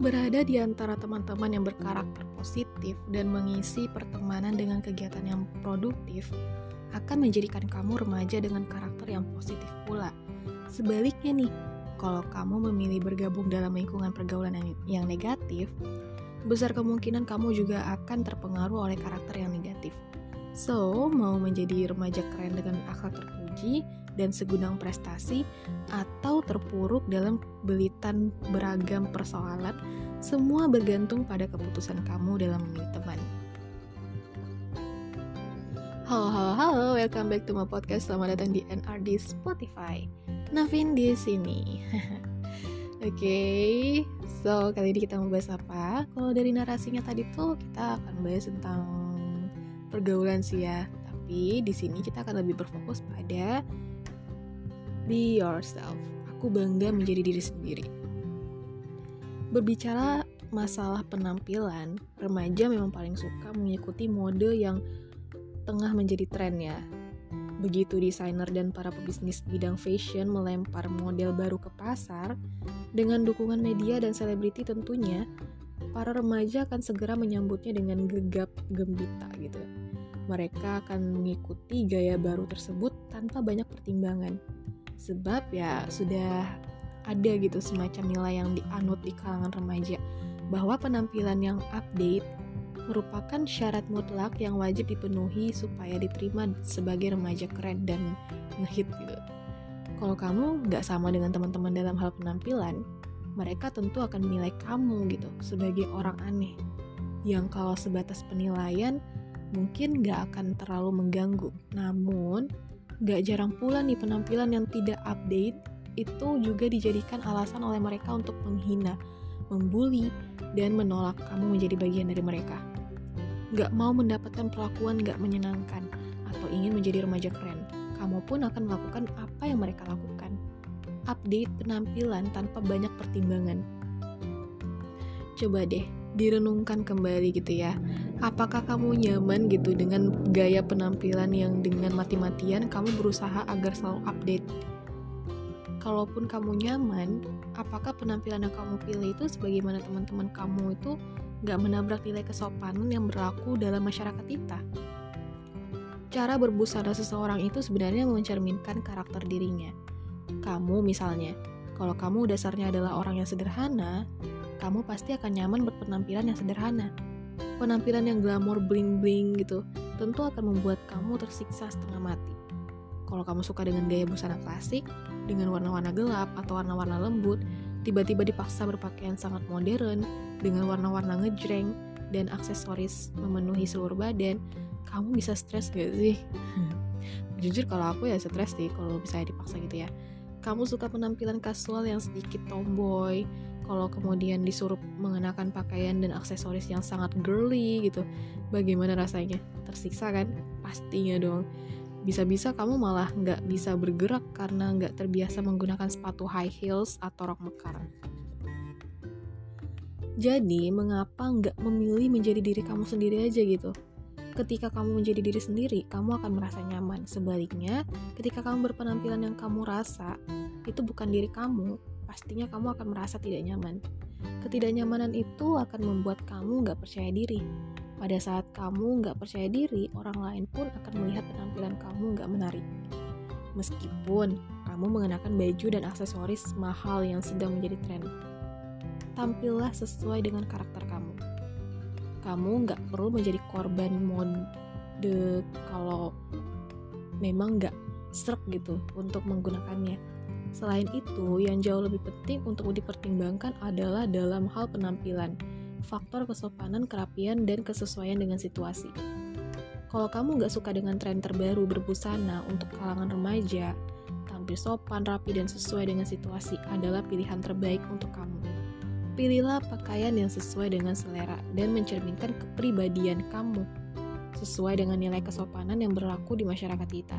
Berada di antara teman-teman yang berkarakter positif dan mengisi pertemanan dengan kegiatan yang produktif akan menjadikan kamu remaja dengan karakter yang positif pula. Sebaliknya nih, kalau kamu memilih bergabung dalam lingkungan pergaulan yang negatif, besar kemungkinan kamu juga akan terpengaruh oleh karakter yang negatif. So, mau menjadi remaja keren dengan akhlak terpuji dan segudang prestasi, atau terpuruk dalam belitan beragam persoalan, semua bergantung pada keputusan kamu dalam memilih teman. Halo, halo, halo, welcome back to my podcast. Selamat datang di NRD Spotify. Navin di sini. Oke, okay, so kali ini kita mau bahas apa? Kalau dari narasinya tadi tuh kita akan bahas tentang pergaulan sih ya. Tapi di sini kita akan lebih berfokus pada be yourself. Aku bangga menjadi diri sendiri. Berbicara masalah penampilan, remaja memang paling suka mengikuti mode yang tengah menjadi tren ya. Begitu desainer dan para pebisnis bidang fashion melempar model baru ke pasar, dengan dukungan media dan selebriti tentunya, para remaja akan segera menyambutnya dengan gegap gembita gitu. Mereka akan mengikuti gaya baru tersebut tanpa banyak pertimbangan. Sebab ya sudah ada gitu semacam nilai yang dianut di kalangan remaja bahwa penampilan yang update merupakan syarat mutlak yang wajib dipenuhi supaya diterima sebagai remaja keren dan ngehit gitu. Kalau kamu nggak sama dengan teman-teman dalam hal penampilan, mereka tentu akan menilai kamu gitu sebagai orang aneh. Yang kalau sebatas penilaian mungkin nggak akan terlalu mengganggu. Namun, nggak jarang pula nih penampilan yang tidak update itu juga dijadikan alasan oleh mereka untuk menghina, membuli, dan menolak kamu menjadi bagian dari mereka gak mau mendapatkan perlakuan gak menyenangkan atau ingin menjadi remaja keren, kamu pun akan melakukan apa yang mereka lakukan. Update penampilan tanpa banyak pertimbangan. Coba deh, direnungkan kembali gitu ya. Apakah kamu nyaman gitu dengan gaya penampilan yang dengan mati-matian kamu berusaha agar selalu update? Kalaupun kamu nyaman, apakah penampilan yang kamu pilih itu sebagaimana teman-teman kamu itu gak menabrak nilai kesopanan yang berlaku dalam masyarakat kita. Cara berbusana seseorang itu sebenarnya mencerminkan karakter dirinya. Kamu misalnya, kalau kamu dasarnya adalah orang yang sederhana, kamu pasti akan nyaman berpenampilan yang sederhana. Penampilan yang glamor bling-bling gitu, tentu akan membuat kamu tersiksa setengah mati. Kalau kamu suka dengan gaya busana klasik, dengan warna-warna gelap atau warna-warna lembut, tiba-tiba dipaksa berpakaian sangat modern dengan warna-warna ngejreng dan aksesoris memenuhi seluruh badan, kamu bisa stres gak sih? Jujur kalau aku ya stres sih kalau bisa dipaksa gitu ya. Kamu suka penampilan kasual yang sedikit tomboy, kalau kemudian disuruh mengenakan pakaian dan aksesoris yang sangat girly gitu, bagaimana rasanya? Tersiksa kan? Pastinya dong bisa-bisa kamu malah nggak bisa bergerak karena nggak terbiasa menggunakan sepatu high heels atau rok mekar. Jadi, mengapa nggak memilih menjadi diri kamu sendiri aja gitu? Ketika kamu menjadi diri sendiri, kamu akan merasa nyaman. Sebaliknya, ketika kamu berpenampilan yang kamu rasa itu bukan diri kamu, pastinya kamu akan merasa tidak nyaman. Ketidaknyamanan itu akan membuat kamu nggak percaya diri, pada saat kamu nggak percaya diri, orang lain pun akan melihat penampilan kamu nggak menarik. Meskipun kamu mengenakan baju dan aksesoris mahal yang sedang menjadi tren. Tampillah sesuai dengan karakter kamu. Kamu nggak perlu menjadi korban mode kalau memang nggak serak gitu untuk menggunakannya. Selain itu, yang jauh lebih penting untuk dipertimbangkan adalah dalam hal penampilan faktor kesopanan, kerapian, dan kesesuaian dengan situasi. Kalau kamu gak suka dengan tren terbaru berbusana untuk kalangan remaja, tampil sopan, rapi, dan sesuai dengan situasi adalah pilihan terbaik untuk kamu. Pilihlah pakaian yang sesuai dengan selera dan mencerminkan kepribadian kamu, sesuai dengan nilai kesopanan yang berlaku di masyarakat kita,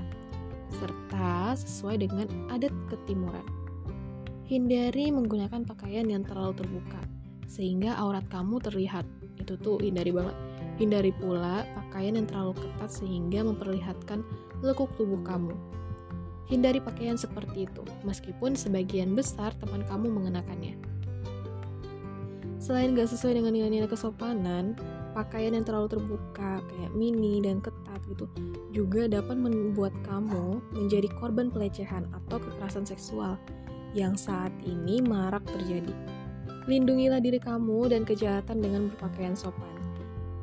serta sesuai dengan adat ketimuran. Hindari menggunakan pakaian yang terlalu terbuka, sehingga aurat kamu terlihat. Itu tuh hindari banget. Hindari pula pakaian yang terlalu ketat sehingga memperlihatkan lekuk tubuh kamu. Hindari pakaian seperti itu, meskipun sebagian besar teman kamu mengenakannya. Selain gak sesuai dengan nilai-nilai kesopanan, pakaian yang terlalu terbuka kayak mini dan ketat gitu juga dapat membuat kamu menjadi korban pelecehan atau kekerasan seksual yang saat ini marak terjadi. Lindungilah diri kamu dan kejahatan dengan berpakaian sopan.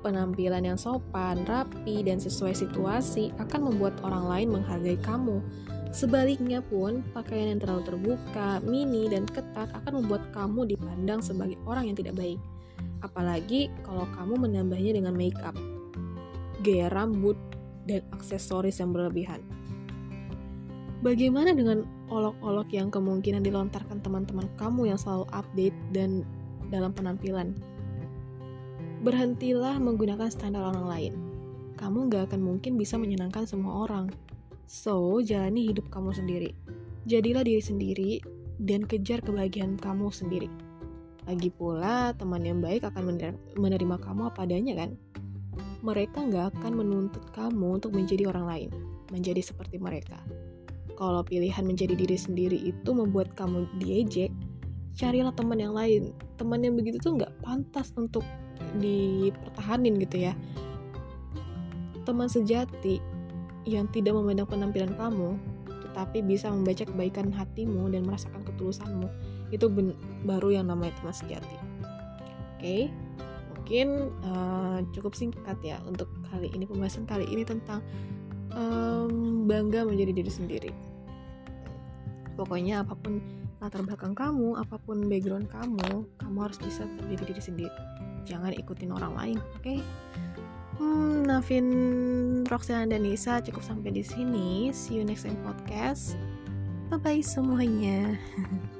Penampilan yang sopan, rapi, dan sesuai situasi akan membuat orang lain menghargai kamu Sebaliknya pun, pakaian yang terlalu terbuka, mini, dan ketat akan membuat kamu dipandang sebagai orang yang tidak baik. Apalagi kalau kamu menambahnya dengan make up, gaya rambut, dan aksesoris yang berlebihan. Bagaimana dengan olok-olok yang kemungkinan dilontarkan teman-teman kamu yang selalu update dan dalam penampilan? Berhentilah menggunakan standar orang lain. Kamu gak akan mungkin bisa menyenangkan semua orang So, jalani hidup kamu sendiri. Jadilah diri sendiri dan kejar kebahagiaan kamu sendiri. Lagi pula, teman yang baik akan menerima kamu apa adanya kan? Mereka nggak akan menuntut kamu untuk menjadi orang lain, menjadi seperti mereka. Kalau pilihan menjadi diri sendiri itu membuat kamu diejek, carilah teman yang lain. Teman yang begitu tuh nggak pantas untuk dipertahanin gitu ya. Teman sejati yang tidak memandang penampilan kamu, tetapi bisa membaca kebaikan hatimu dan merasakan ketulusanmu, itu baru yang namanya teman sejati. Oke, okay? mungkin uh, cukup singkat ya untuk kali ini pembahasan kali ini tentang um, bangga menjadi diri sendiri. Pokoknya apa pun latar belakang kamu, apa pun background kamu, kamu harus bisa menjadi diri sendiri. Jangan ikutin orang lain, oke? Okay? Hmm, Navin, Roxana dan Nisa cukup sampai di sini. See you next time podcast. Bye bye semuanya.